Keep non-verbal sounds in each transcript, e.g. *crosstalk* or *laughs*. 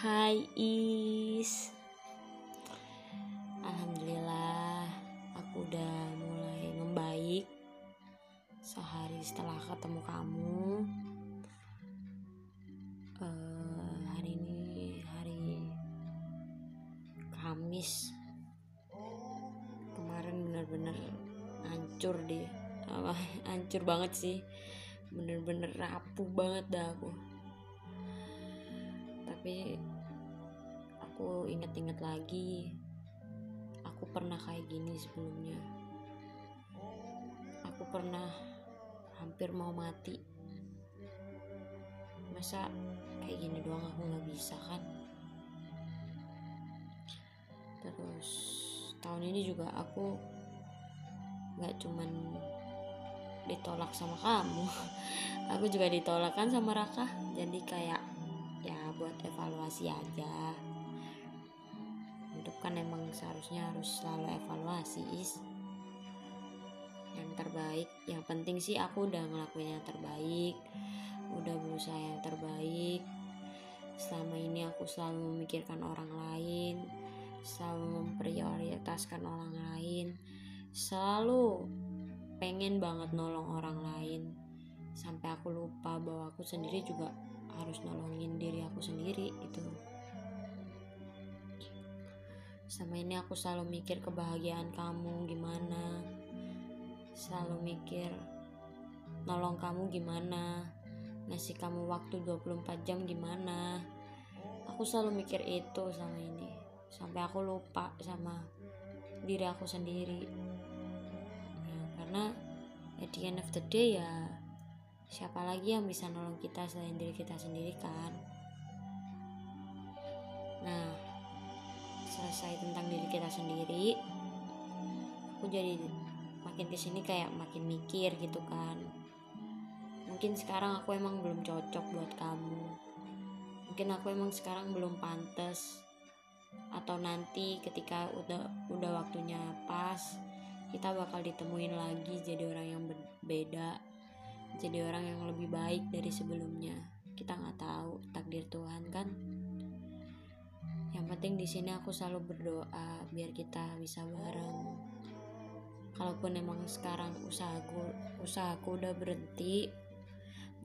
Hai Is. Alhamdulillah aku udah mulai membaik Sehari setelah ketemu kamu. Uh, Hari ini hari Kamis. Kemarin bener-bener hancur deh. *laughs* Hancur banget sih. Bener-bener rapuh banget dah aku tapi aku inget-inget lagi aku pernah kayak gini sebelumnya. Aku pernah hampir mau mati. Masa kayak gini doang aku nggak bisa kan? Terus tahun ini juga aku nggak cuman ditolak sama kamu *laughs* aku juga ditolak kan sama Raka. Jadi kayak ya buat evaluasi aja. Hidup kan emang seharusnya harus selalu evaluasi is. Yang terbaik yang penting sih aku udah ngelakuin yang terbaik udah berusaha yang terbaik. Selama ini aku selalu memikirkan orang lain selalu memprioritaskan orang lain. Selalu pengen banget nolong orang lain. Sampai aku lupa bahwa aku sendiri juga harus nolongin diri aku sendiri itu sama ini aku selalu mikir kebahagiaan kamu gimana. Selalu mikir nolong kamu gimana? Ngasih kamu waktu 24 jam gimana? Aku selalu mikir itu sama ini. Sampai aku lupa sama diri aku sendiri. Nah, karena at the end of the day ya siapa lagi yang bisa nolong kita selain diri kita sendiri kan? Nah selesai tentang diri kita sendiri aku jadi makin ke sini kayak makin mikir gitu kan. Mungkin sekarang aku emang belum cocok buat kamu. Mungkin aku emang sekarang belum pantas atau nanti ketika udah udah waktunya pas kita bakal ditemuin lagi jadi orang yang berbeda jadi orang yang lebih baik dari sebelumnya. Kita nggak tahu takdir Tuhan kan? Yang penting di sini aku selalu berdoa biar kita bisa bareng. Kalaupun emang sekarang usahaku usahaku udah berhenti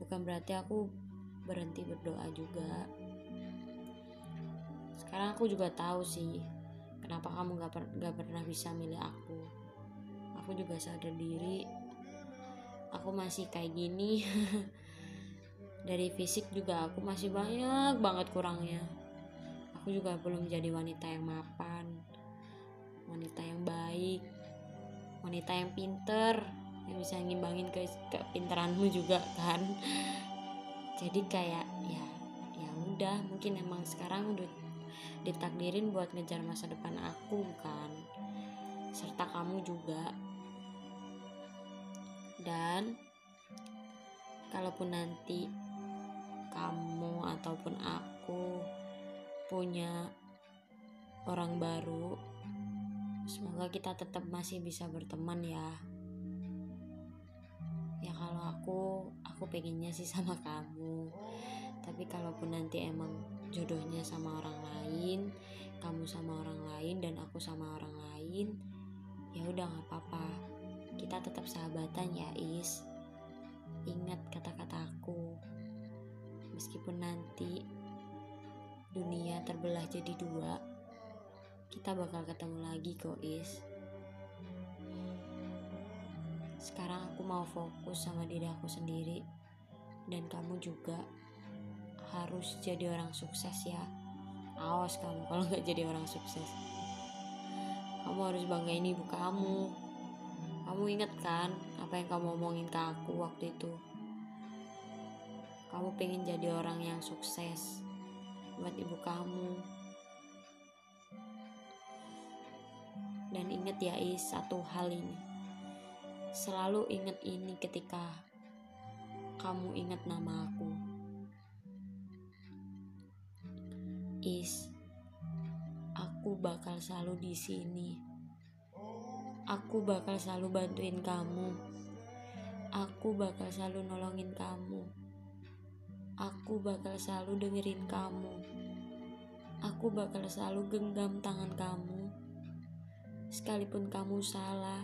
bukan berarti aku berhenti berdoa juga. Sekarang aku juga tahu sih kenapa kamu gak, per gak pernah bisa milih aku. Aku juga sadar diri aku masih kayak gini. *laughs* Dari fisik juga aku masih banyak banget kurangnya. Aku juga belum jadi wanita yang mapan wanita yang baik wanita yang pinter yang bisa ngimbangin ke kepinteranmu juga kan. *laughs* Jadi kayak ya ya udah mungkin emang sekarang udah ditakdirin buat ngejar masa depan aku kan. Serta kamu juga dan kalaupun nanti kamu ataupun aku punya orang baru semoga kita tetap masih bisa berteman ya. Ya kalau aku aku pengennya sih sama *laughs* kamu. Tapi kalaupun nanti emang jodohnya sama orang lain kamu sama orang lain dan aku sama orang lain ya udah nggak apa-apa kita tetap sahabatan ya Is. Ingat kata-kataku meskipun nanti dunia terbelah jadi dua kita bakal ketemu lagi kok Is. Sekarang aku mau fokus sama diri aku sendiri. Dan kamu juga harus jadi orang sukses ya. Awas kamu kalau nggak jadi orang sukses. Kamu harus banggain ibu kamu kamu inget kan apa yang kamu omongin ke aku waktu itu? Kamu pengen jadi orang yang sukses buat ibu kamu. Dan inget ya Is, satu hal ini. Selalu inget ini ketika kamu inget nama aku. Is, aku bakal selalu di sini Aku bakal selalu bantuin kamu. Aku bakal selalu nolongin kamu. Aku bakal selalu dengerin kamu. Aku bakal selalu genggam tangan kamu. Sekalipun kamu salah,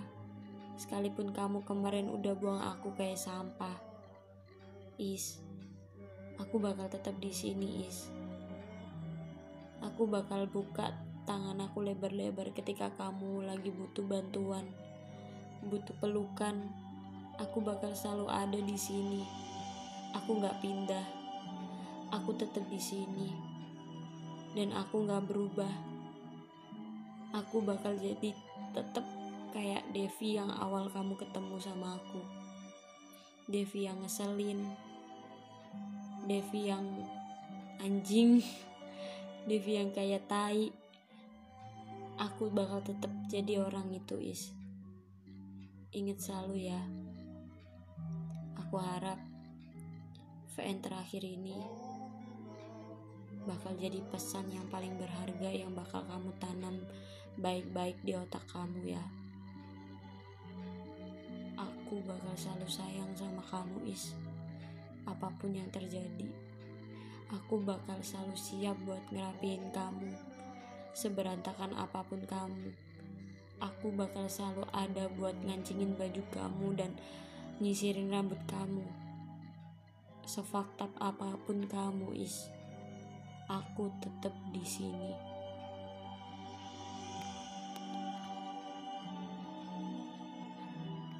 sekalipun kamu kemarin udah buang aku kayak sampah. Is, aku bakal tetap di sini, Is. Aku bakal buka tangan aku lebar-lebar ketika kamu lagi butuh bantuan, butuh pelukan. Aku bakal selalu ada di sini. Aku gak pindah. Aku tetap di sini. Dan aku gak berubah. Aku bakal jadi tetap kayak Devi yang awal kamu ketemu sama aku. Devi yang ngeselin. Devi yang anjing. *laughs* Devi yang kayak tai. Aku bakal tetap jadi orang itu, Is. Ingat selalu ya. Aku harap VN terakhir ini bakal jadi pesan yang paling berharga yang bakal kamu tanam baik-baik di otak kamu ya. Aku bakal selalu sayang sama kamu, Is. Apa pun yang terjadi, aku bakal selalu siap buat ngerapiin kamu. Seberantakan apa pun kamu, aku bakal selalu ada buat ngancingin baju kamu dan nyisirin rambut kamu. Sefaktab apa pun kamu, Is, aku tetap di sini.